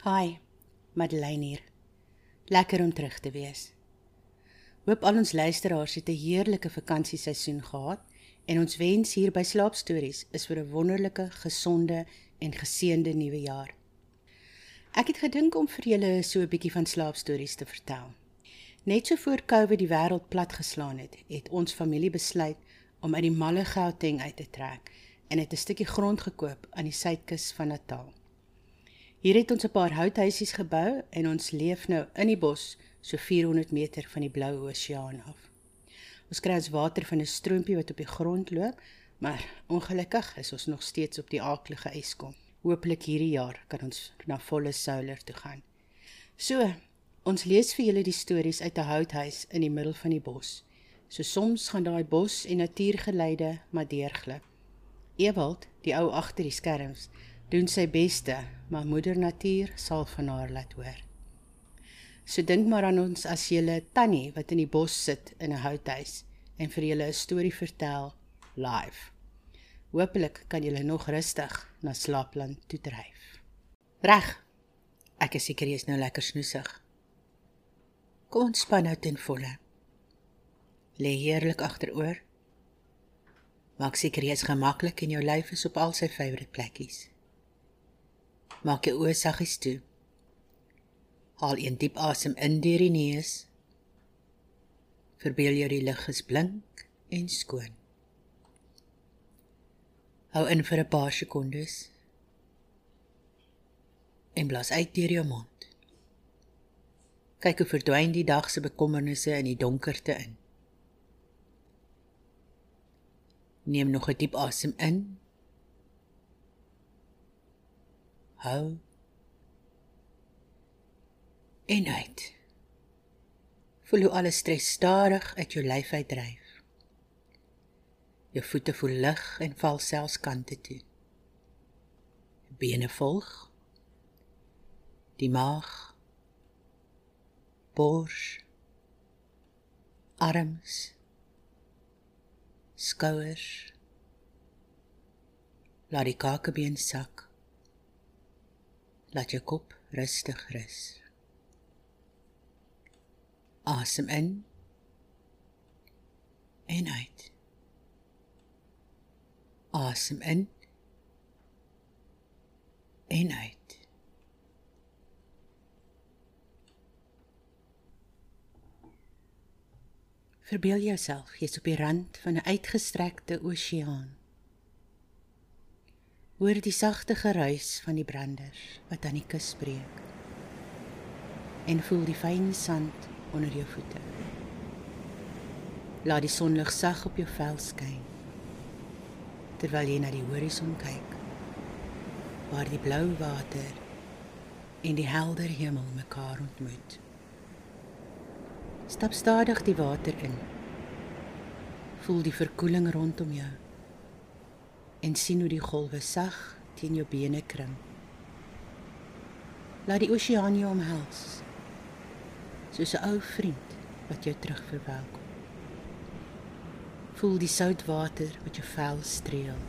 Hi, Madeleine hier. Lekker om terug te wees. Hoop al ons luisteraars het 'n heerlike vakansieseisoen gehad en ons wens hier by Slaapstories is vir 'n wonderlike, gesonde en geseënde nuwe jaar. Ek het gedink om vir julle so 'n bietjie van slaapstories te vertel. Net so voor Covid die wêreld platgeslaan het, het ons familie besluit om uit die malle Gauteng uit te trek en het 'n stukkie grond gekoop aan die suidkus van Natal. Hier het ons 'n paar houthuisies gebou en ons leef nou in die bos so 400 meter van die blou oseaan af. Ons kry ons water van 'n stroompie wat op die grond loop, maar ongelukkig is ons nog steeds op die aaklige yskom. Hooplik hierdie jaar kan ons na volle solar toe gaan. So, ons lees vir julle die stories uit 'n houthuis in die middel van die bos. So soms gaan daai bos en natuurgeleide maar deurglip. Ewald, die ou agter die skerms, doen sy beste, maar moeder natuur sal van haar laat hoor. So dink maar aan ons as julle tannie wat in die bos sit in 'n houthuis en vir julle 'n storie vertel live. Hoopelik kan julle nog rustig na slaapland toe dryf. Reg. Ek is seker jy is nou lekker snoesig. Kom ontspan nou ten volle. Lê heerlik agteroor Maak seker jy is gemaklik en jou lyf is op al sy favourite plekkies. Maak jou oë saggies toe. Haal 'n diep asem in deur die neus. Verbeel jou die lug is blink en skoon. Hou in vir 'n paar sekondes. En blaas uit deur jou mond. Kyk hoe verdwyn die dag se bekommernisse in die donkerte in. Neem nog 'n diep asem in. Hou. En uit. Voel hoe alle stres stadig uit jou lyf uitdryf. Jou voete voel lig en val selfs kante toe. Bene volg. Die maag. Bors. Arms skouers. Laat die kakebeen sak. Laat jou kop rustig rus. Asem in. En uit. Asem in. En uit. Verbeel jouself jy's op die rand van 'n uitgestrekte oseaan. Hoor die sagte geruis van die branders wat aan die kus breek. En voel die fyn sand onder jou voete. Laat die sonlig sag op jou vel skyn. Terwyl jy na die horison kyk, waar die blou water en die helder hemel mekaar ontmoet. Stap stadig die water in. Voel die verkoeling rondom jou. En sien hoe die golwe sag teen jou bene kring. Laat die oseaan jou omhels. Soos 'n ou vriend wat jou terug verwelkom. Voel die sout water wat jou vel streel.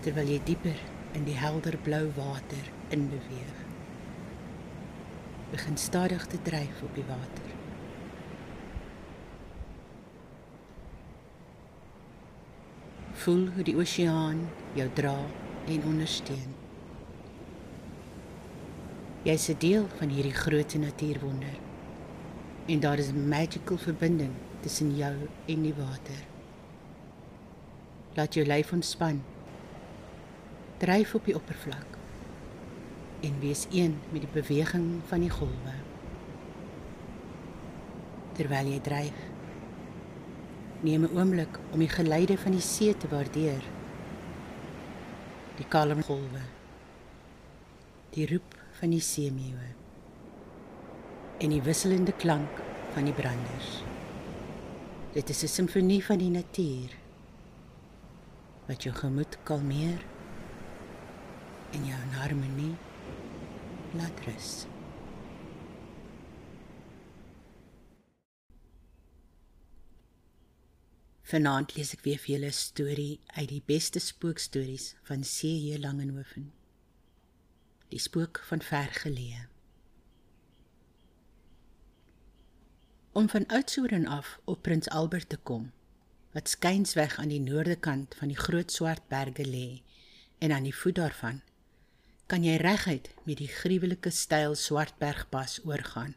Terwyl jy dieper in die helder blou water inbeweeg. Begin stadig te dryf op die water. Voel hoe die oseaan jou dra en ondersteun. Jy's 'n deel van hierdie groot natuurwonder. En daar is 'n magical verbinding tussen jou en die water. Laat jou lyf ontspan. Dryf op die oppervlak en wees een met die beweging van die golwe. Terwyl jy dryf, Neem 'n oomblik om die geluide van die see te waardeer. Die kalme golwe. Die roep van die seemeeu. En die wisselende klank van die branders. Dit is 'n simfonie van die natuur wat jou gemoed kalmeer en jou in harmonie laat rus. Vanaand lees ek weer vir julle 'n storie uit die beste spookstories van C.J. Langehoven. Die spook van ver geleë. Om van Oudtshoorn af op Prins Albert te kom, wat skynsweg aan die noorde kant van die groot swart berge lê en aan die voet daarvan kan jy reguit met die gruwelike styl Swartbergpas oorgaan.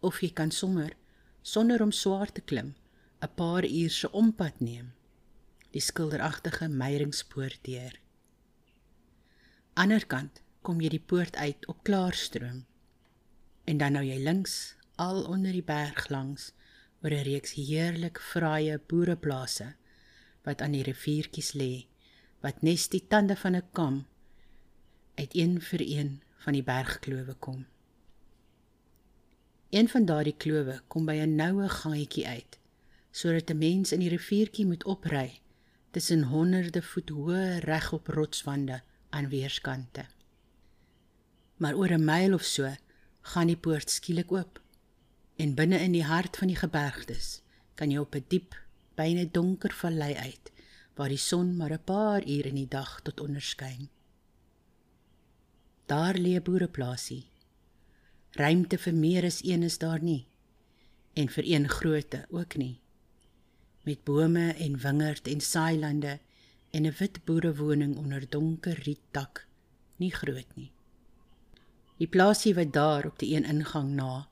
Of jy kan sommer sonder om swaar te klim 'n paar uur se ompad neem. Die skilderagtige Meiringspoort deur. Anderkant kom jy die poort uit op Klaarstroom. En dan nou jy links al onder die berg langs oor 'n reeks heerlik fraaie boereplase wat aan die riviertjies lê, wat nes die tande van 'n kam uit een vir een van die bergklowe kom. Een van daardie klowe kom by 'n noue gangetjie uit sodat 'n mens in die riviertjie moet opry tussen honderde voet hoë regop rotswande aan weerskante. Maar oor 'n myl of so gaan die poort skielik oop en binne in die hart van die gebergtes kan jy op 'n diep, byna donker vallei uit waar die son maar 'n paar uur in die dag tot onderskyn. Daar lê 'n boereplaasie. Ruimte vir meer as een is daar nie en vir een grootte ook nie met bome en wingerd en saailande en 'n wit boerewoning onder donker rietdak, nie groot nie. Die plaasie wat daar op die een ingang na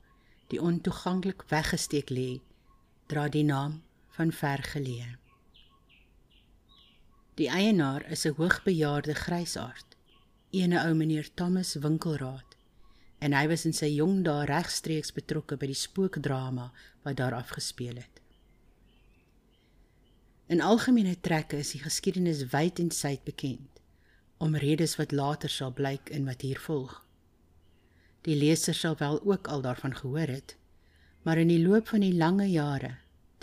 die ontoeganklik weggesteek lê, dra die naam van Vergeleë. Die eienaar is 'n hoogbejaarde grysaard, ene ou meneer Thomas Winkelraad, en hy was in sy jong dae regstreeks betrokke by die spookdrama wat daar afgespeel het. In algemene trekke is die geskiedenis wyd en suid bekend, om redes wat later sal blyk in wat hier volg. Die leser sal wel ook al daarvan gehoor het, maar in die loop van die lange jare,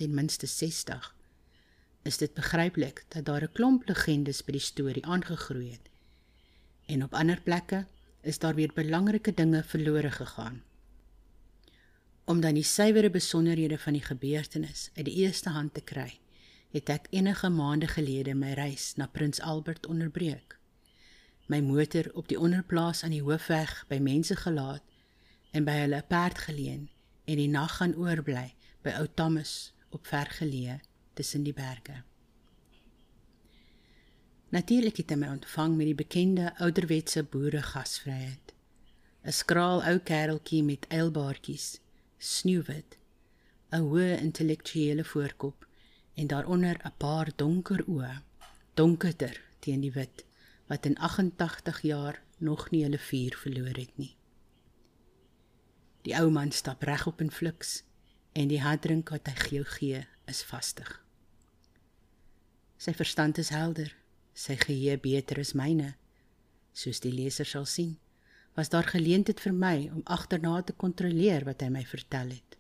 ten minste 60, is dit begryplik dat daar 'n klomp legendes by die storie aangegroei het. En op ander plekke is daar weer belangrike dinge verlore gegaan. Om dan die suiwere besonderhede van die gebeurtenis uit die eerste hand te kry, het ek enige maande gelede my reis na Prins Albert onderbreek. My motor op die onderplaas aan die hoofweg by mense gelaat en by hulle 'n perd geleen en die nag gaan oorbly by ou Thomas op vergeleë tussen die berge. Natuurlik het hy my ontvang met die bekende ouderwetse boere gasvryheid. 'n Skraal ou kereltjie met eilbaartjies, sneeuwwit, 'n hoë intellektuele voorkop en daaronder 'n paar donker oë, donkerder teen die wit wat in 88 jaar nog nie hulle vuur verloor het nie. Die ou man stap regop en fliks en die harddrink wat hy gee gee is vastig. Sy verstand is helder, sy geheue beter as myne. Soos die leser sal sien, was daar geleentheid vir my om agterna te kontroleer wat hy my vertel het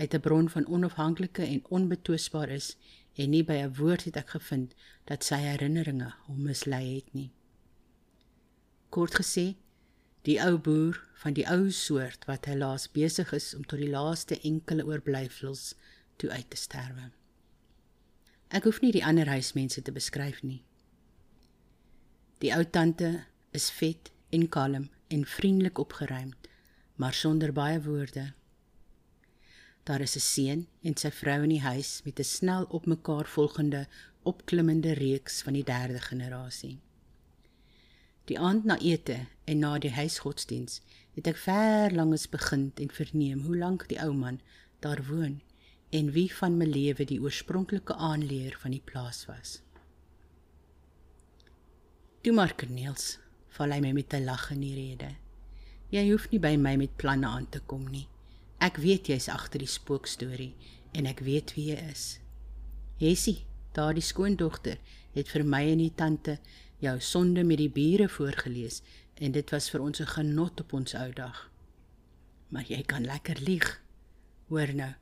uit 'n bron van onafhanklike en onbetwisbaar is en nie by 'n woord het ek gevind dat sy herinneringe hom mislei het nie. Kort gesê, die ou boer van die ou soort wat hy laas besig is om tot die laaste enkele oorblyfsels toe uit te sterwe. Ek hoef nie die ander huismense te beskryf nie. Die ou tante is vet en kalm en vriendelik opgeruimd, maar sonder baie woorde. Daar is 'n seun en sy vrou in die huis met 'n snel op mekaar volgende opklimmende reeks van die derde generasie. Die aand na ete en na die huisgodsdiens het ek ver langs begin en verneem hoe lank die ou man daar woon en wie van my lewe die oorspronklike aanleer van die plaas was. Toe maar Corneels, val hy my met 'n lag in die rede. Jy hoef nie by my met planne aan te kom nie. Ek weet jy's agter die spookstorie en ek weet wie jy is. Jessie, daardie skoondogter, het vir my en die tante jou sonde met die bure voorgeles en dit was vir ons 'n genot op ons ou dag. Maar jy kan lekker lieg. Hoor nou,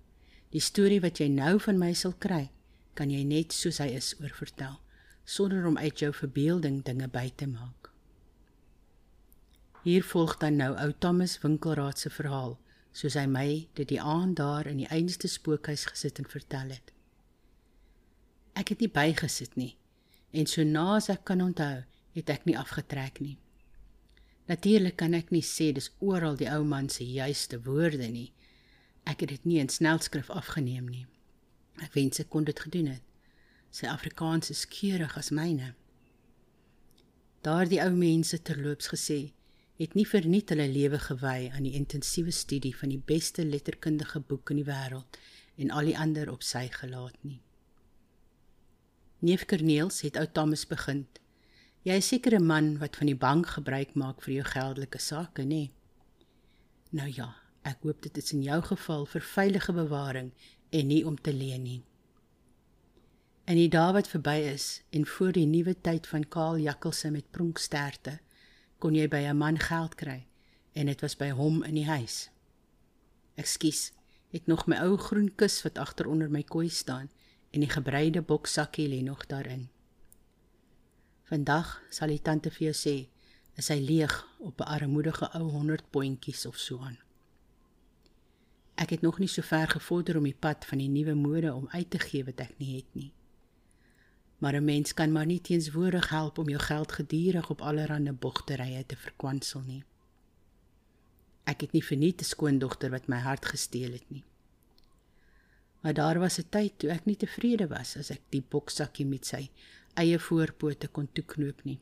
die storie wat jy nou van my sal kry, kan jy net soos hy is oorvertel sonder om uit jou verbeelding dinge by te maak. Hier volg dan nou ou Thomas Winkelraad se verhaal soos hy my dit die aand daar in die einste spookhuis gesit en vertel het. Ek het nie bygesit nie en so na as ek kan onthou, het ek nie afgetrek nie. Natuurlik kan ek nie sê dis oral die ou man se juiste woorde nie. Ek het dit nie in snelskrif afgeneem nie. Ek wens ek kon dit gedoen het. Sy Afrikaans is keurig as myne. Daardie ou mense terloops gesê het nie verniet hulle lewe gewy aan die intensiewe studie van die beste letterkundige boek in die wêreld en al die ander op sy gelaat nie. Neef Corneels het ou Thomas begin. Jy is seker 'n man wat van die bank gebruik maak vir jou geldelike sake, nê? Nou ja, ek hoop dit is in jou geval vir veilige bewaring en nie om te leen nie. En die dae wat verby is en voor die nuwe tyd van Kaal Jakkalse met pronksterte, kon jy by 'n man geld kry en dit was by hom in die huis. Ekskuus, ek nog my ou groen kus wat agter onder my kooi staan en die gebreide boksakkie lê nog daarin. Vandag sal die tante vir jou sê, is hy leeg op 'n armoedige ou 100 pontjies of so aan. Ek het nog nie so ver gevorder om die pad van die nuwe mode om uit te gee wat ek nie het nie. Maar 'n mens kan maar nie teenswoordig help om jou geld gedurig op allerlei bogterye te verkwansel nie. Ek het nie verniet 'n skoondogter wat my hart gesteel het nie. Maar daar was 'n tyd toe ek nie tevrede was as ek die boksakkie met sy eie voorpote kon toeknoop nie.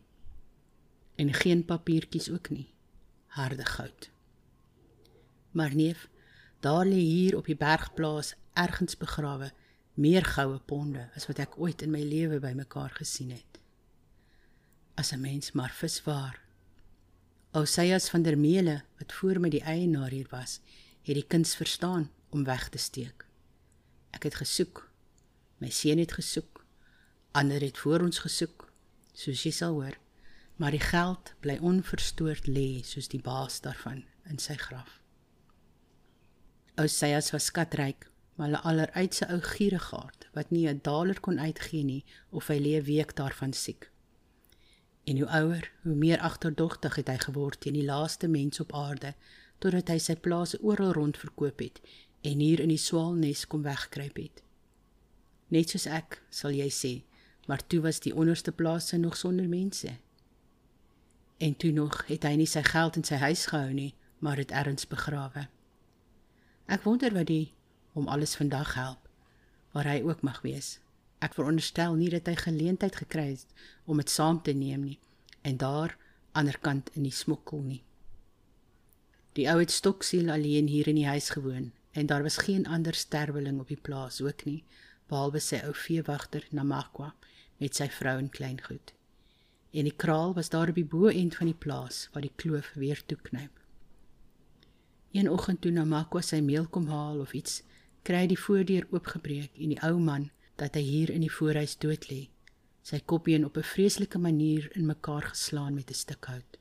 En geen papiertjies ook nie. Harde goud. Maar neef, daar lê hier op die bergplaas ergens begrawe meer goue ponde as wat ek ooit in my lewe bymekaar gesien het. As 'n mens maar viswaar. Ousias van der Mele wat voor my die eienaar hier was, het die kuns verstaan om weg te steek. Ek het gesoek. My seun het gesoek. Ander het voor ons gesoek, soos jy sal hoor. Maar die geld bly onverstoord lê soos die baas daarvan in sy graf. Ou Seyas was skatryk, maar hulle alleruitse ou gierigaard wat nie 'n daler kon uitgee nie of hy lê 'n week daarvan siek. En hoe ouer, hoe meer agterdogtig het hy geword teen die laaste mens op aarde totdat hy sy plase oral rond verkoop het en hier in die swaalnes kom wegkruip het. Net soos ek, sal jy sê, maar toe was die onderste plase nog sonder mense. En toe nog het hy nie sy geld in sy huis gehou nie, maar dit erns begrawe. Ek wonder wat die om alles vandag help waar hy ook mag wees. Ek veronderstel nie dat hy geleentheid gekry het om dit saam te neem nie en daar aanderkant in die smokkel nie. Die ou het stoksiel alleen hier in die huis gewoon en daar was geen ander sterweling op die plaas ook nie behalwe sy ou veewagter Namakwa met sy vrou en kleingoed. En die kraal was daar die bo-end van die plaas waar die kloof weer toeknyp. Een oggend toe Namakwa sy meel kom haal of iets, kry hy die voordeur oopgebreek en die ou man dat hy hier in die voorhuis dood lê, sy kopbeen op 'n vreeslike manier in mekaar geslaan met 'n stuk hout.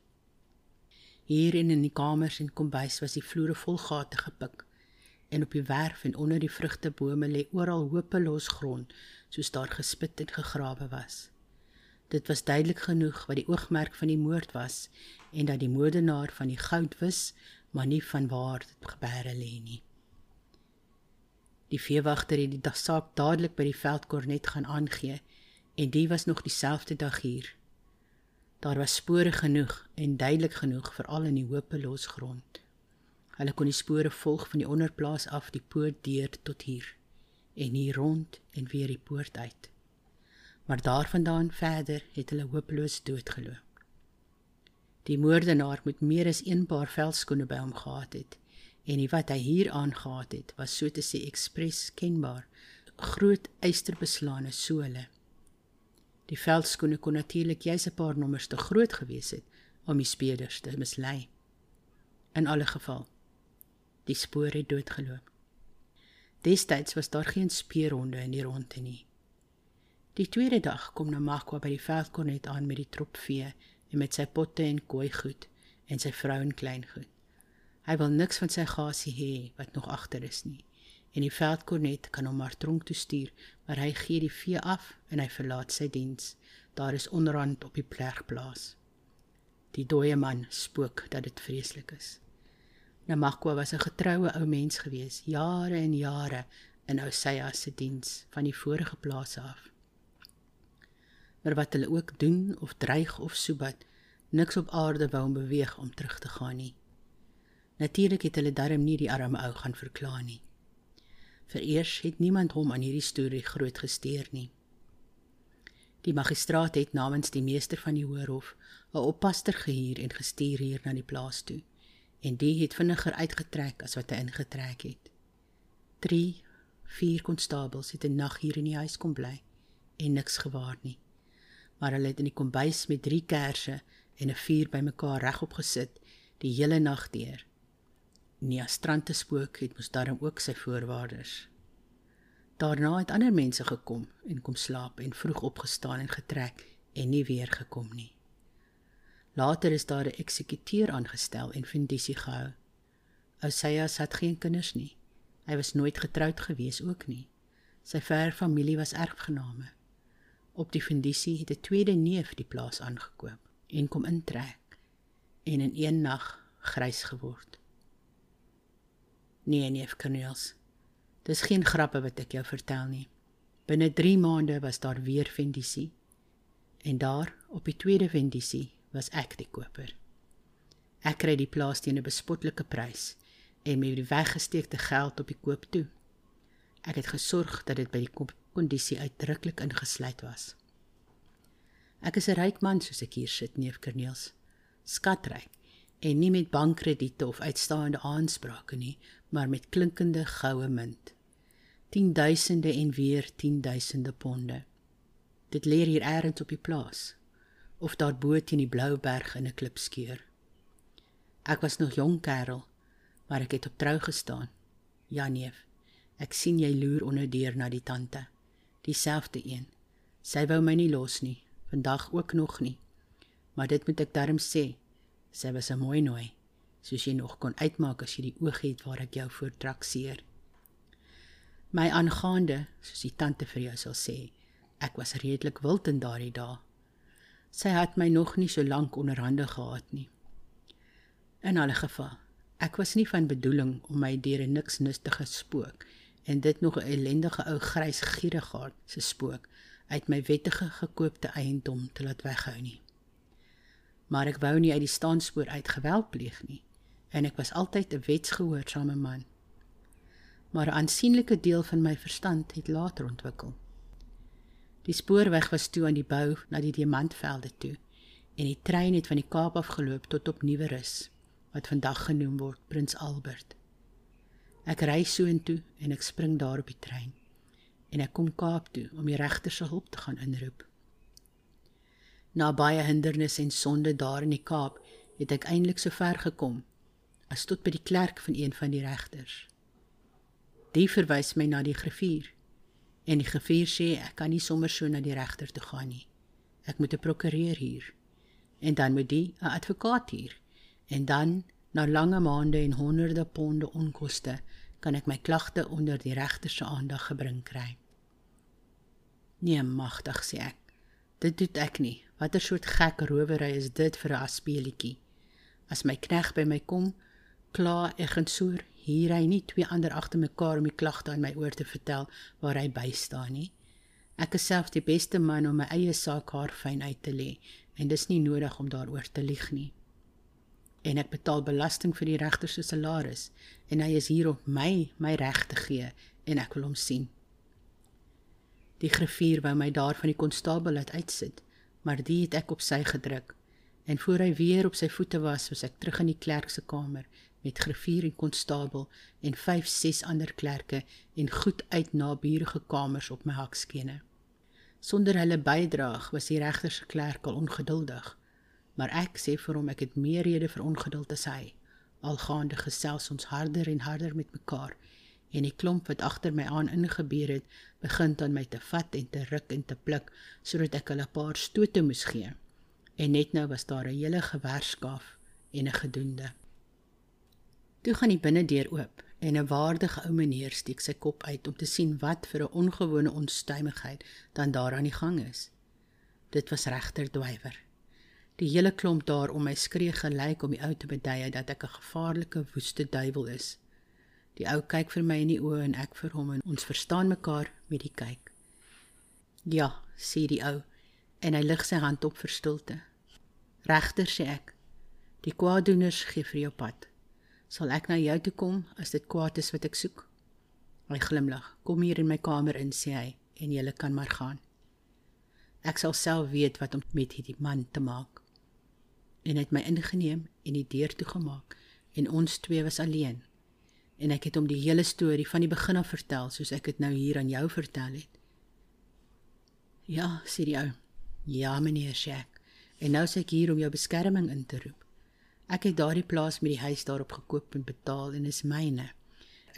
Hier in die kamers en kombuis was die vloere vol gate gepik en op die werf en onder die vrugtebome lê oral hopeloos grond soos daar gespit en gegrawe was. Dit was duidelik genoeg wat die oogmerk van die moord was en dat die moordenaar van die goud wis, maar nie van waar dit gebeure lê nie. Die veewagter het die saak dadelik by die veldkornet gaan aangee en die was nog dieselfde dag hier. Daar was spore genoeg en duidelik genoeg vir al in die hopeloos grond. Hulle kon die spore volg van die onderplaas af die poort deur tot hier en hier rond en weer die poort uit. Maar daarvandaan verder het hulle hopeloos doodgeloop. Die moordenaar moet meer as een paar veldskoene by hom gehad het en die wat hy hier aangetree het was so te sê ekspres kenbaar groot eysterbeslaane sole. Die veldskoene kon natuurlik jy's 'n paar nommers te groot gewees het om die speders te mislei. In alle geval die spoor het doodgeloop. Destyds was daar geen speurhonde in die ronde nie. Die tweede dag kom Namakwa by die veldkornet aan met die trop vee en met sy potte en kooi goed en sy vrou en klein goed. Hy wil niks van sy gasie hê wat nog agter is nie. En die veldkornet kan hom maar tronk toe stuur, maar hy gee die vee af en hy verlaat sy diens. Daar is onderhand op die plegplaas. Die dooie man spook dat dit vreeslik is. Namakwa was 'n getroue ou mens gewees, jare en jare in Oseia se diens van die vorige plase af. Maar wat hulle ook doen of dreig of soebat, Niks op aarde wou hom beweeg om terug te gaan nie. Natuurlik het hulle darm nie die arme ou gaan verklaar nie. Vereers het niemand hom aan hierdie storie groot gesteer nie. Die magistraat het namens die meester van die hoërhof 'n oppasser gehuur en gestuur hier na die plaas toe. En die het vinniger uitgetrek as wat hy ingetrek het. 3 4 konstabels het 'n nag hier in die huis kom bly en niks gewaar nie. Maar hulle het in die kombuis met 3 kersse en 'n vuur bymekaar regop gesit die hele nag deur. Nia strand te spook het mos daarom ook sy voorwaarders. Daarna het ander mense gekom en kom slaap en vroeg opgestaan en getrek en nie weer gekom nie. Later is daar 'n eksekuteur aangestel en fundisie gehou. Ousias het geen kinders nie. Hy was nooit getroud gewees ook nie. Sy ver familie was erfgename. Op die fundisie het 'n tweede neef die plaas aangekoop en kom intrek en in een nag grys geword. Nee, neef Cornelius. Dis geen grappe wat ek jou vertel nie. Binne 3 maande was daar weer vendisie. En daar, op die tweede vendisie, was ek die koper. Ek kry die plaas teen 'n bespotlike prys en met die weggesteekte geld op die koop toe. Ek het gesorg dat dit by die kondisie uitdruklik ingesluit was. Ek is 'n ryk man soos ek hier sit, neef Cornelius. Skatryk en nie met bankkrediete of uitstaande aansprake nie, maar met klinkende goue munt. Tienduisende en weer tienduisende ponde. Dit lê hier eers op die plaas of daar bo teen die blou berg in 'n klipskeur. Ek was nog jong kerel, maar ek het op trou gestaan. Ja neef, ek sien jy loer onder deur na die tante, dieselfde een. Sy wou my nie los nie, vandag ook nog nie. Maar dit moet ek darm sê, Sy was 'n mooi nooi, soos jy nog kon uitmaak as jy die oog het waar ek jou voor trakseer. My aangaande, soos die tante vir jou sal sê, ek was redelik wild in daardie dae. Sy het my nog nie so lank onderhande gehad nie. In alle geval, ek was nie van bedoeling om my deur 'n niks nuttige spook en dit nog 'n ellendige ou grys gierigaard se spook uit my wettige gekoopte eiendom te laat weghou nie maar ek wou nie uit die staanspoor uit geweld pleeg nie en ek was altyd 'n wetsgehoorsame man. Maar 'n aansienlike deel van my verstand het later ontwikkel. Die spoorweg was toe aan die bou na die diamantvelde toe en die trein het van die Kaap af geloop tot op Nieuwerus wat vandag genoem word Prins Albert. Ek ry soontoe en ek spring daar op die trein en ek kom Kaap toe om die regter se hulp te gaan inroep. Na baie hindernisse en sonde daar in die Kaap, het ek eintlik so ver gekom as tot by die klerk van een van die regters. Die verwys my na die griffier. En die griffier sê ek kan nie sommer so na die regter toe gaan nie. Ek moet 'n prokureur hier. En dan moet die 'n advokaat hier. En dan na lange maande en honderde ponde onkoste kan ek my klagte onder die regter se aandag gebring kry. Nee, magtig sê ek. Dit doen ek nie. Watter soort gek rowery is dit vir 'n aspeelietjie? As my knegg by my kom, kla ek en soer, hier hy nie twee ander agter mekaar om die klagte aan my oor te vertel waar hy by staan nie. Ek is self die beste man om my eie saak haar fyn uit te lê en dis nie nodig om daaroor te lieg nie. En ek betaal belasting vir die regter se salaris en hy is hier om my my reg te gee en ek wil hom sien. Die griffier wou my daar van die konstabel laat uitsit maar die het ek op sy gedruk. En voor hy weer op sy voete was, was ek terug in die klerk se kamer met griffier en konstabel en 5, 6 ander klerke en goed uit naburige kamers op my hakskene. Sonder hulle bydraag was die regter se klerk al ongeduldig, maar ek sê vir hom ek het meer rede vir ongeduld as hy. Algaande gesels ons harder en harder met mekaar en die klomp wat agter my aan ingebeur het, begin dan my te vat en te ruk en te pluk sodat ek hulle 'n paar stote moes gee. En net nou was daar 'n hele gewerskaaf en 'n gedoende. Toe gaan die binnendeur oop en 'n waardige ou meneer steek sy kop uit om te sien wat vir 'n ongewone onstuimigheid dan daar aan die gang is. Dit was regter Dwywer. Die hele klomp daar om my skree gelyk om die ou te bedui dat ek 'n gevaarlike woeste duiwel is. Die ou kyk vir my in die oë en ek vir hom en ons verstaan mekaar met die kyk. Ja, sê die ou en hy lig sy hand op vir stilte. Regter sê ek, die kwaaddoeners gee vir jou pad. Sal ek na jou toe kom as dit kwaad is wat ek soek? Hy glimlag. Kom hier in my kamer in, sê hy, en jy kan maar gaan. Ek sal self weet wat om met hierdie man te maak. En hy het my ingeneem en die deur toegemaak en ons twee was alleen. En ek het hom die hele storie van die begin af vertel soos ek dit nou hier aan jou vertel het. Ja, sê die ou. Ja, meneer Shack. En nou sê ek hier om jou beskerming in te roep. Ek het daardie plaas met die huis daarop gekoop en betaal en is myne.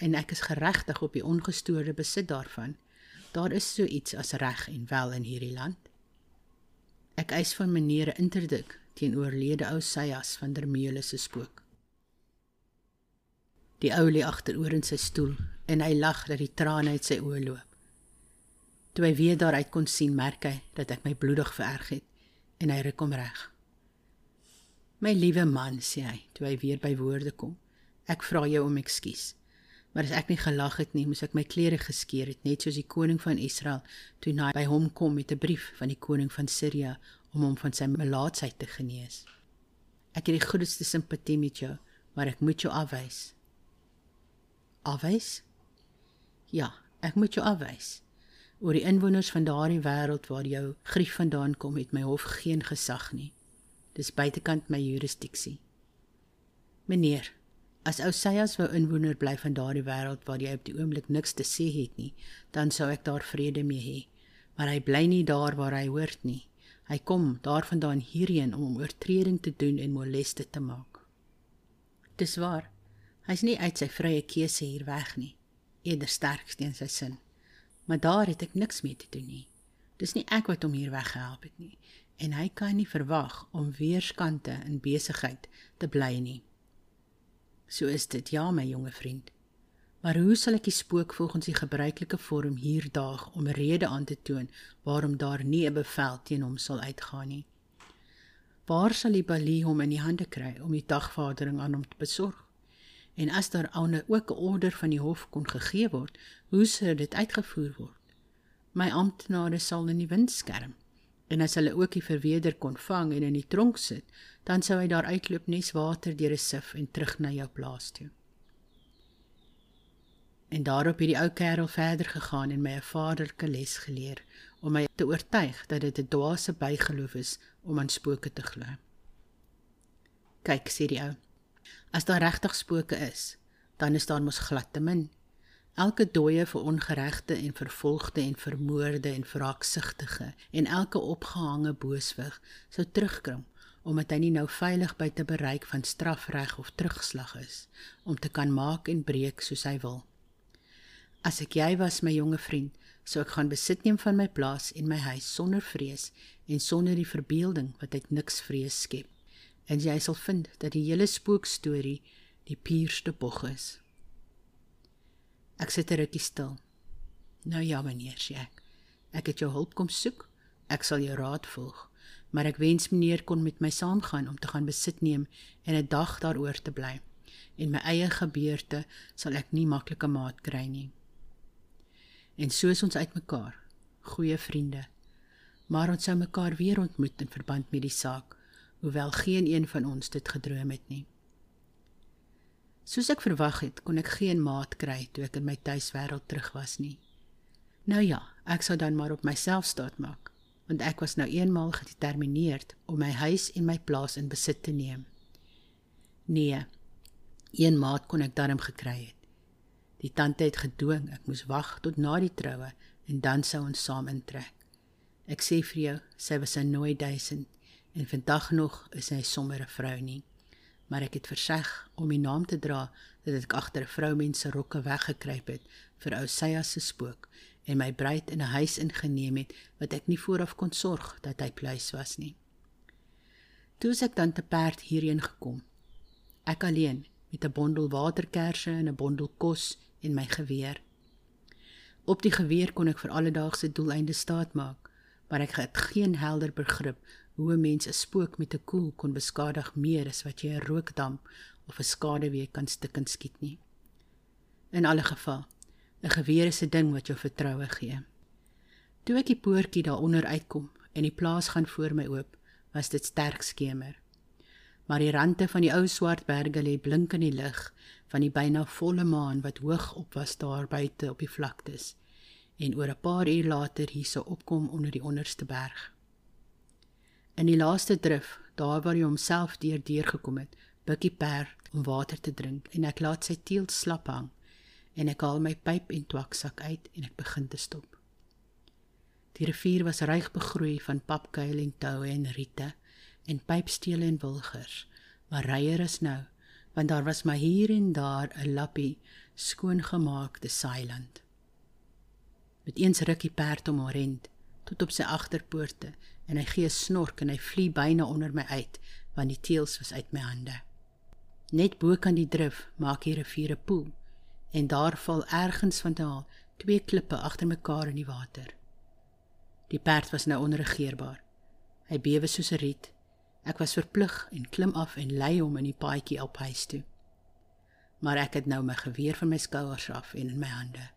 En ek is geregtig op die ongestoorde besit daarvan. Daar is so iets as reg en wel in hierdie land. Ek eis van meneer 'n interdik teenoor lede ou Sayas van der Meule se spook. Die ou lê agteroor in sy stoel en hy lag dat die trane uit sy oë loop. Toe hy weer daaruit kon sien, merk hy dat ek my bloedig vererg het en hy ruk hom reg. My liewe man, sê hy, toe hy weer by woorde kom. Ek vra jou om ekskuus. Maar as ek nie gelag het nie, moes ek my klere geskeur het, net soos die koning van Israel toe hy by hom kom met 'n brief van die koning van Sirië om hom van sy melaatsheid te genees. Ek het die grootste simpatie met jou, maar ek moet jou afwys afwys? Ja, ek moet jou afwys. Oor die inwoners van daardie wêreld waar jou grief vandaan kom, het my hof geen gesag nie. Dis buitekant my jurisdiksie. Meneer, as Oseas wou inwoner bly van daardie wêreld waar jy op die oomblik niks te sê het nie, dan sou ek daar vrede mee hê. Maar hy bly nie daar waar hy hoort nie. Hy kom daarvandaan hierheen om oortreding te doen en moleste te maak. Dis waar. Hy's nie uit sy vrye keuse hier weg nie. Eerder sterk teen sy sin. Maar daar het ek niks mee te doen nie. Dis nie ek wat hom hier weggehelp het nie en hy kan nie verwag om weerskante in besigheid te bly nie. So is dit, ja my jonge vriend. Maar hoe sal ek die spook volgens die gebruikelike vorm hier daag om 'n rede aan te toon waarom daar nie 'n bevel teen hom sal uitgaan nie? Waar sal die balie hom in die hande kry om die dagvadering aan hom te besorg? En as daar ander ook 'n order van die hof kon gegee word, hoe sou dit uitgevoer word? My amptenare sal in die wind skerm. En as hulle ook die verweder kon vang en in die tronk sit, dan sou hy daar uitloop nes water deur 'n sif en terug na jou plaas toe. En daarop het die ou kerel verder gegaan en my 'n vaderlike les geleer om my te oortuig dat dit 'n dwaase bygeloof is om aan spooke te glo. Kyk, sê die ou. As daar regtig spooke is, dan is daar mos glad te min. Elke dooie vir ongeregte en vervolgde en vermoorde en wraaksugtige en elke opgehange booswig sou terugkrim omdat hy nie nou veilig by te bereik van strafreg of terugslag is om te kan maak en breek soos hy wil. As ek jy was my jonge vriend, sou ek gaan besit neem van my plaas en my huis sonder vrees en sonder die verbeelding wat uit niks vrees skep en jy sal vind dat die hele spookstorie die puurste bog is. Ek sit 'n rukkie stil. Nou ja, meneer Sjaak. Ek het jou hulp kom soek. Ek sal jou raad volg, maar ek wens meneer kon met my saamgaan om te gaan besit neem en 'n dag daaroor te bly. En my eie gebeurte sal ek nie maklike maat kry nie. En so is ons uitmekaar, goeie vriende. Maar ons sou mekaar weer ontmoet in verband met die saak hoewel geen een van ons dit gedroom het nie. Soos ek verwag het, kon ek geen maat kry toe ek in my tuiswêreld terug was nie. Nou ja, ek sou dan maar op myself staat maak, want ek was nou eenmaal gedetermineerd om my huis en my plaas in besit te neem. Nee, een maat kon ek darm gekry het. Die tante het gedwing ek moes wag tot na die troue en dan sou ons saam intrek. Ek sê vir jou, sy was 'n nooi duisend en vandag nog is hy sommer 'n vrou nie. Maar ek het verseg om die naam te dra dat ek agter 'n vroumens se rokke weggekruip het vir ou Seya se spook en my bruid in 'n huis ingeneem het wat ek nie vooraf kon sorg dat hy pleis was nie. Toe ek dan te perd hierheen gekom. Ek alleen met 'n bondel waterkersse en 'n bondel kos en my geweer. Op die geweer kon ek vir alledaagse doeleindes staat maak, maar ek het geen helder begrip hoe 'n mens 'n spook met 'n koel kon beskadig meer as wat jy 'n rookdamp of 'n skaduwee kan stikkend skiet nie. In alle geval, 'n geweer is 'n ding wat jou vertroue gee. Toe ek die poortjie daaronder uitkom en die plaas gaan voor my oop, was dit sterk skemer. Maar die rande van die ou swart berge lê blink in die lig van die byna volle maan wat hoog op was daar buite op die vlaktes en oor 'n paar uur later hierse opkom onder die onderste berg. In die laaste drif, daar waar hy homself deur deurgekom het, bukkie perd om water te drink en ek laat sy teel slap hang en ek haal my pyp en twaksak uit en ek begin te stop. Die rivier was ryk begroei van papkuil en toue en riete en pypstele en wilgers, maar ryer is nou, want daar was maar hier en daar 'n lappie skoongemaakte saailand. Met eens ruk die perd om orent tot op sy agterpoorte en hy gee 'n snork en hy vlieg byna onder my uit want die teels was uit my hande. Net bo kan die drif maak 'n rivier 'n poel en daar val ergens van daal twee klippe agter mekaar in die water. Die perd was nou onregeerbaar. Hy bewe soos 'n riet. Ek was verplig en klim af en lei hom in die paadjie op huis toe. Maar ek het nou my geweer van my skouers af en in my hande.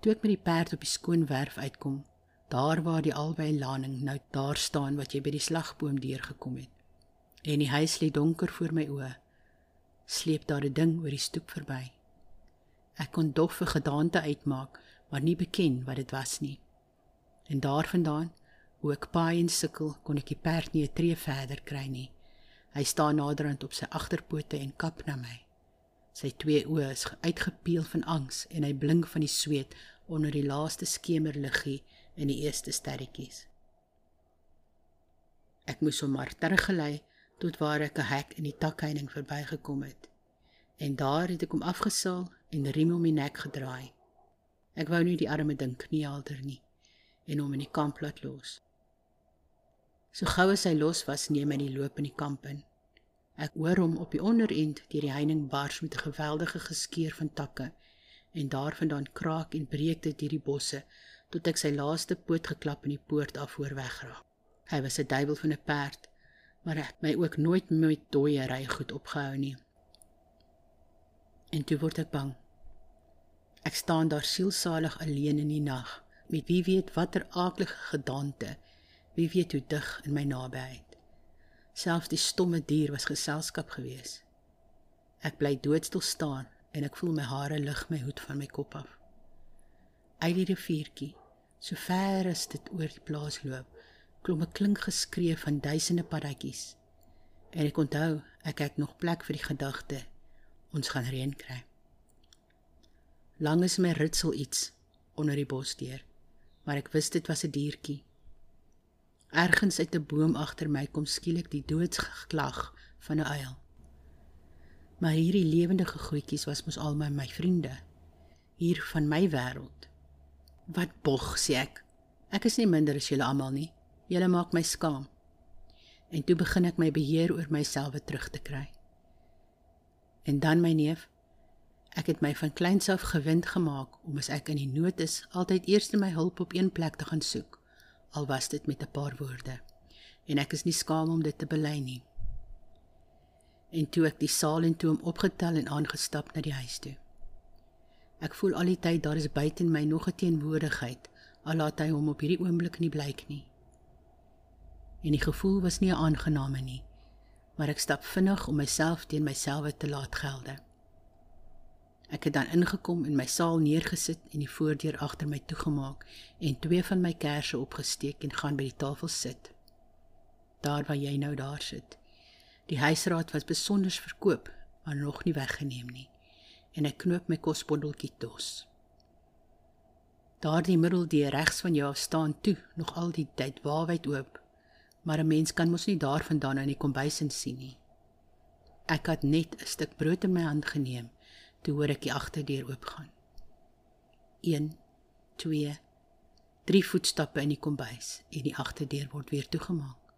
Toe ek met die perd op die skoon werf uitkom, daar waar die albei laning nou daar staan wat jy by die slagboom deurgekom het. En die huis lê donker voor my oë. Sleep daar 'n ding oor die stoep verby. Ek kon doffe gedaante uitmaak, maar nie beken wat dit was nie. En daarvandaan, hoe ek paai en sukkel, kon ek die perd nie 'n tree verder kry nie. Hy staan naderhand op sy agterpote en kap na my. Sy twee oë is uitgepeel van angs en hy blink van die sweet onder die laaste skemerliggie in die eerste sterretjies. Ek moes hom maar teruggelei tot waar ek 'n hek in die takheining verbygekom het. En daar het ek hom afgesaal en riem om die nek gedraai. Ek wou nie die arme ding kniehalter nie en hom in die kamp laat los. So gou as hy los was, neem hy die loop in die kamp in. Ek hoor hom op die onderend deur die heining bars met 'n geweldige geskeur van takke en daarvandaan kraak en breek dit hierdie bosse tot ek sy laaste poot geklap in die poort af voor wegraak. Hy was 'n duiwel van 'n perd, maar ek my ook nooit met dooie ry goed opgehou nie. En toe word ek bang. Ek staan daar sielsalig alleen in die nag met wie weet watter aaklige gedagte, wie weet hoe dig in my nabyheid. Selfs die stomme dier was geselskap gewees. Ek bly doodstil staan en ek voel my hare lig my hoed van my kop af. Uit die riviertjie, so ver as dit oor die plaas loop, klom 'n klink geskree van duisende paddatjies. En ek onthou, ek het nog plek vir die gedagte ons gaan reën kry. Lang is my ritsel iets onder die bos deur maar ek wist dit was 'n diertjie. Ergens uit 'n boom agter my kom skielik die doodsgeklag van 'n uil. Maar hierdie lewendige goetjies was mos al my my vriende hier van my wêreld. Wat bog sê ek? Ek is nie minder as julle almal nie. Julle maak my skaam. En toe begin ek my beheer oor myself terug te kry. En dan my neef Ek het my van kleins af gewind gemaak om as ek in die nood is, altyd eers my hulp op een plek te gaan soek, al was dit met 'n paar woorde. En ek is nie skaam om dit te bely nie. En toe ek die saal en toe hom opgetel en aangestap na die huis toe. Ek voel al die tyd daar is buite in my nog 'n teenwoordigheid, al laat hy hom op hierdie oomblik nie blyk nie. En die gevoel was nie aangename nie, maar ek stap vinnig om myself teen myself te laat gelde. Ek het dan ingekom en my saal neergesit en die voordeur agter my toegemaak en twee van my kersse opgesteek en gaan by die tafel sit. Daar waar jy nou daar sit. Die huisraad was besonder verkoop, maar nog nie weggeneem nie. En ek knoop my kosbondeltjie tos. Daardie middeldeur regs van jou staan toe, nog al die tyd waarwyd oop. Maar 'n mens kan mos nie daarvandaan in die kombuis insien nie. Ek het net 'n stuk brood in my hand geneem Toe hoor ek die agterdeur oopgaan. 1 2 3 voetstappe in die kombuis en die agterdeur word weer toegemaak.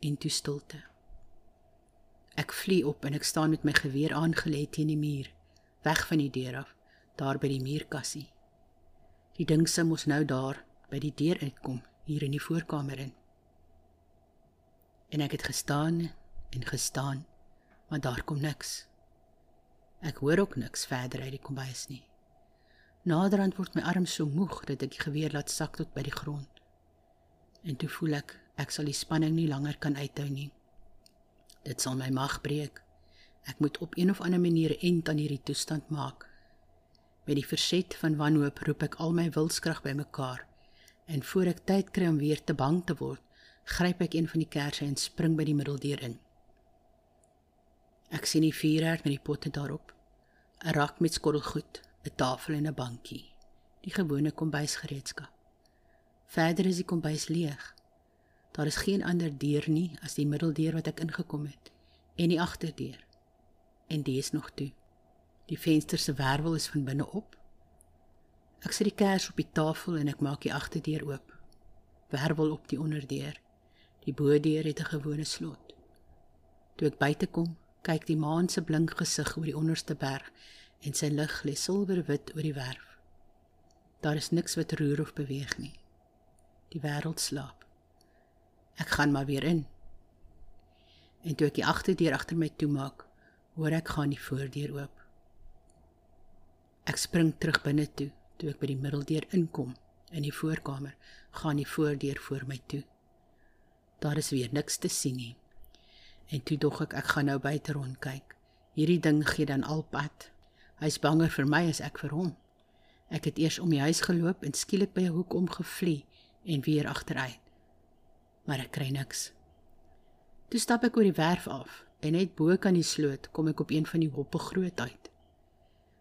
En toe stilte. Ek vlieg op en ek staan met my geweer aangelê teen die muur, weg van die deur af, daar by die muurkassie. Die ding se mos nou daar by die deur uitkom, hier in die voorkamer in. En ek het gestaan en gestaan, maar daar kom niks. Ek hoor ook niks verder uit die kombuis nie. Naderhand word my arm so moeg dat ek die geweer laat sak tot by die grond. En toe voel ek Ek sal die spanning nie langer kan uithou nie. Dit sal my mag breek. Ek moet op een of ander manier end aan hierdie toestand maak. Met die verset van wanhoop roep ek al my wilskrag bymekaar en voor ek tyd kry om weer te bang te word, gryp ek een van die kersse en spring by die middeldeur in. Ek sien die vuurherd met die potte daarop, 'n rak met skottelgoed, 'n tafel en 'n bankie, die gewone kombuisgereedskap. Verder is die kombuis leeg. Daar is geen ander deur nie as die middeldeur wat ek ingekom het en die agterdeur. En die is nog toe. Die venster se wervel is van binne op. Ek sit die kers op die tafel en ek maak die agterdeur oop. Wervel op die onderdeur. Die bodeur het 'n gewone slot. Toe ek buite kom, kyk die maan se blink gesig oor die onderste berg en sy lig lê silwerwit oor die werf. Daar is niks wat roer of beweeg nie. Die wêreld slaap. Ek gaan maar weer in. En toe ek die agterdeur agter my toemaak, hoor ek gaan die voordeur oop. Ek spring terug binne toe, toe ek by die middeldeur inkom in die voorkamer, gaan die voordeur voor my toe. Daar is weer niks te sien nie. En toe dog ek ek gaan nou buite rond kyk. Hierdie ding gee dan al pad. Hy's banger vir my as ek vir hom. Ek het eers om die huis geloop en skielik by 'n hoek omgevlieg en weer agteruit. Maar ek kry niks. Toe stap ek oor die werf af en net bo kan die sloot kom ek op een van die hoppe groot uit.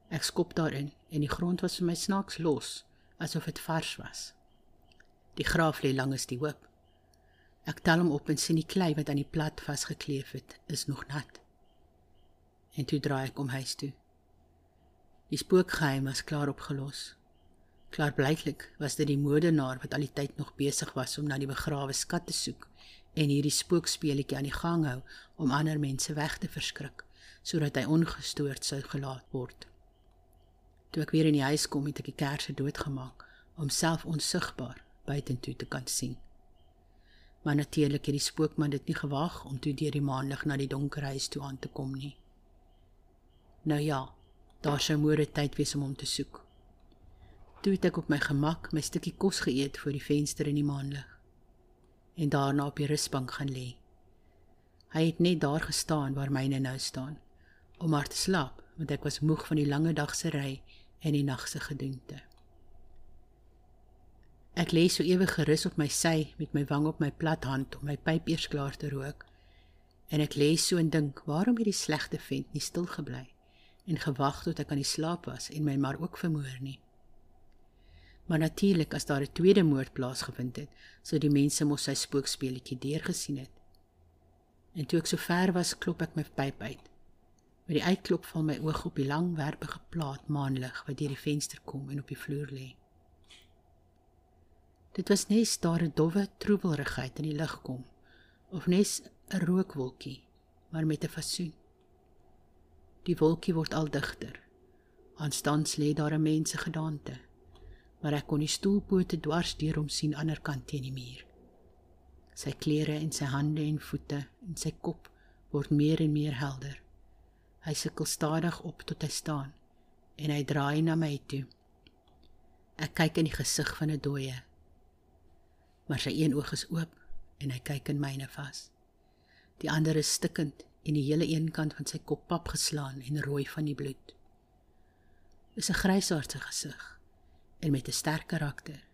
Ek skop daarin en die grond was vir my snaaks los, asof dit vars was. Die graaf lê langs die hoop. Ek tel hom op en sien die klei wat aan die plat vasgekleef het, is nog nat. En toe draai ek om huis toe. Die spookgeheim was klaar opgelos. Klaar blyklik was dit die modenaar wat al die tyd nog besig was om na die begrawe skat te soek en hierdie spookspeletjie aan die gang hou om ander mense weg te verskrik sodat hy ongestoord sou gelaat word. Toe ek weer in die huis kom, het ek die kersse doodgemaak om self onsigbaar buitentoe te kan sien. Maar natuurlik het die spookman dit nie gewag om toe deur die maanlig na die donker huis toe aan te kom nie. Nou ja, daar sou môre tyd wees om hom te soek. Toe het ek op my gemak my stukkie kos geëet voor die venster in die maanlig en daarna op die rusbank gaan lê. Hy het net daar gestaan waar myne nou staan om maar te slaap want ek was moeg van die lange dag se ry en die nag se gedoente. Ek lê so ewig gerus op my sy met my wang op my plat hand om my pyp eers klaar te rook. En ek lê so en dink, waarom het die slegte vent nie stil gebly en gewag tot ek aan die slaap was en my maar ook vermoor nie. Maar natuurlik as daar 'n tweede moord plaasgevind het, sou die mense mos sy spookspeletjie deurgesien het. En toe ek so ver was, klop ek my pyp uit. Met die uitklop val my oog op die langwerpige plaat maanlig wat deur die venster kom en op die vloer lê. Dit was net daar 'n dowwe troebelrigheid in die lug kom of net 'n rookwolkie, maar met 'n fasoen. Die wolkie word al digter. Aanstans lê daar 'n mens se gedaante, maar ek kon die stoelpote dwars deur hom sien aan die ander kant teen die muur. Sy klere en sy hande en voete en sy kop word meer en meer helder. Hy sukkel stadig op tot hy staan en hy draai na my toe. Ek kyk in die gesig van 'n dooie. Maar sy een oog is oop en hy kyk in myne vas. Die ander is stikkend en die hele een kant van sy kop pap geslaan en rooi van die bloed. Is 'n grysaardse gesig en met 'n sterk karakter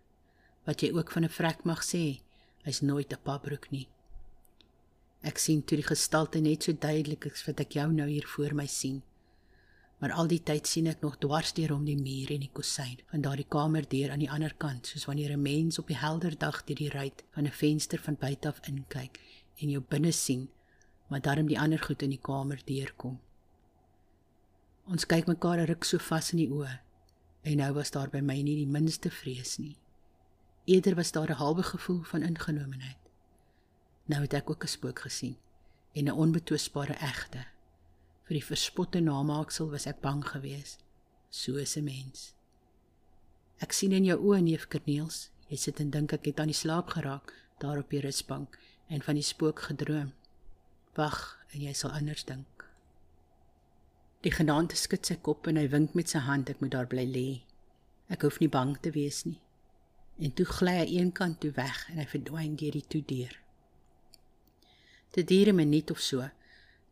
wat jy ook van 'n vrek mag sê, hy's nooit 'n papbroek nie. Ek sien toe die gestalte net so duidelik as wat ek jou nou hier voor my sien. Maar al die tyd sien ek nog dwars deur om die muur en die kusyn van daardie kamerdeur aan die ander kant, soos wanneer 'n mens op die helder dag deur die ruit van 'n venster van buite af inkyk en jou binne sien, maar daarom die ander goed in die kamer deurkom. Ons kyk mekaar 'n ruk so vas in die oë. En nou was daar by my nie die minste vrees nie. Eerder was daar 'n halwe gevoel van ingenomenheid. Nou het ek ook 'n spook gesien en 'n onbetwisbare egte. Vir die verspotte namaaksel was ek bang geweest, soos 'n mens. Ek sien in jou oë neef Kerniels, jy sit en dink ek het aan die slaap geraak daar op die rusbank en van die spook gedroom. Wag, en jy sal anders dink. Die genaante skud sy kop en hy wink met sy hand ek moet daar bly lê. Ek hoef nie bang te wees nie. En toe gly hy eenkant toe weg en hy verdwyn deur die toedeur. Dit duur 'n minuut of so.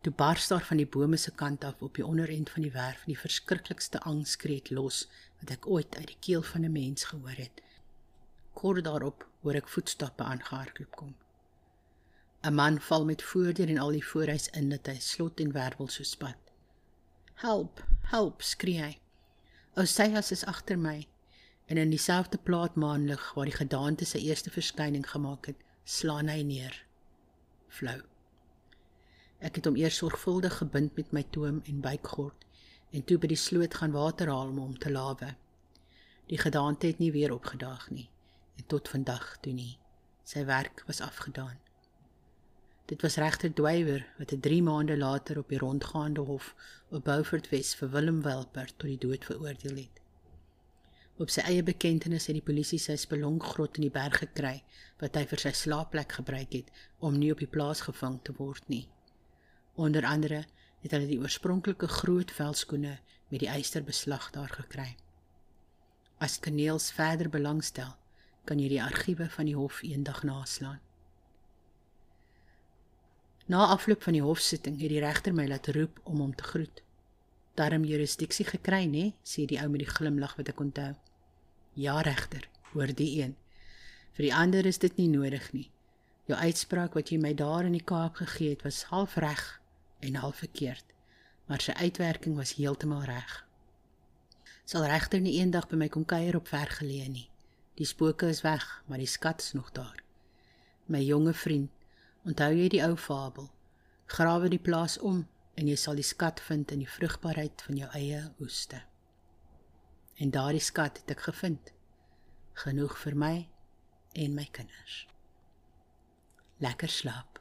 Toe bars daar van die bome se kant af op die onderend van die werf die verskriklikste angskreet los wat ek ooit uit die keel van 'n mens gehoor het. Kort daarop hoor ek voetstappe aangehardloop kom. 'n Man val met voordeur en al die voorhuis in dat hy slot en wervel so spat. "Help, help!" skree hy. Oseas is agter my en in dieselfde plaat maanlig waar die gedaante sy eerste verskyning gemaak het, slaan hy neer. Flou. Ek het hom eers sorgvuldig gebind met my toom en buikgord en toe by die sloot gaan water haal om hom te lawe. Die gedaante het nie weer opgedaag nie en tot vandag toe nie. Sy werk was afgedaan. Dit was regter Dwywer wat 'n 3 maande later op die rondgaande hof op Beaufort Wes vir Willem Welper tot die dood veroordeel het. Op sy eie bekendtenis het die polisie sy spelonggrot in die berg gekry wat hy vir sy slaapplek gebruik het om nie op die plaas gevang te word nie. Onder andere het hulle die oorspronklike groot velskoene met die eysterbeslag daar gekry. As kaneels verder belangstel, kan jy die argiewe van die hof eendag naslaan. Na afloop van die hofsitting het die regter my laat roep om hom te groet. Darm jurisdiksie gekry, nê? sê die ou met die glimlag wat ek onthou. Ja, regter, hoor die een. Vir die ander is dit nie nodig nie. Jou uitspraak wat jy my daar in die Kaap gegee het, was half reg en half verkeerd, maar sy uitwerking was heeltemal reg. Sal regter nie eendag by my kom kuier op vergeleë nie. Die spooke is weg, maar die skat is nog daar. My jonge vriend, onthou jy die ou fabel? Grawe die plaas om en jy sal die skat vind in die vrugbaarheid van jou eie oeste. En daardie skat het ek gevind. Genoeg vir my en my kinders. Lekker slaap.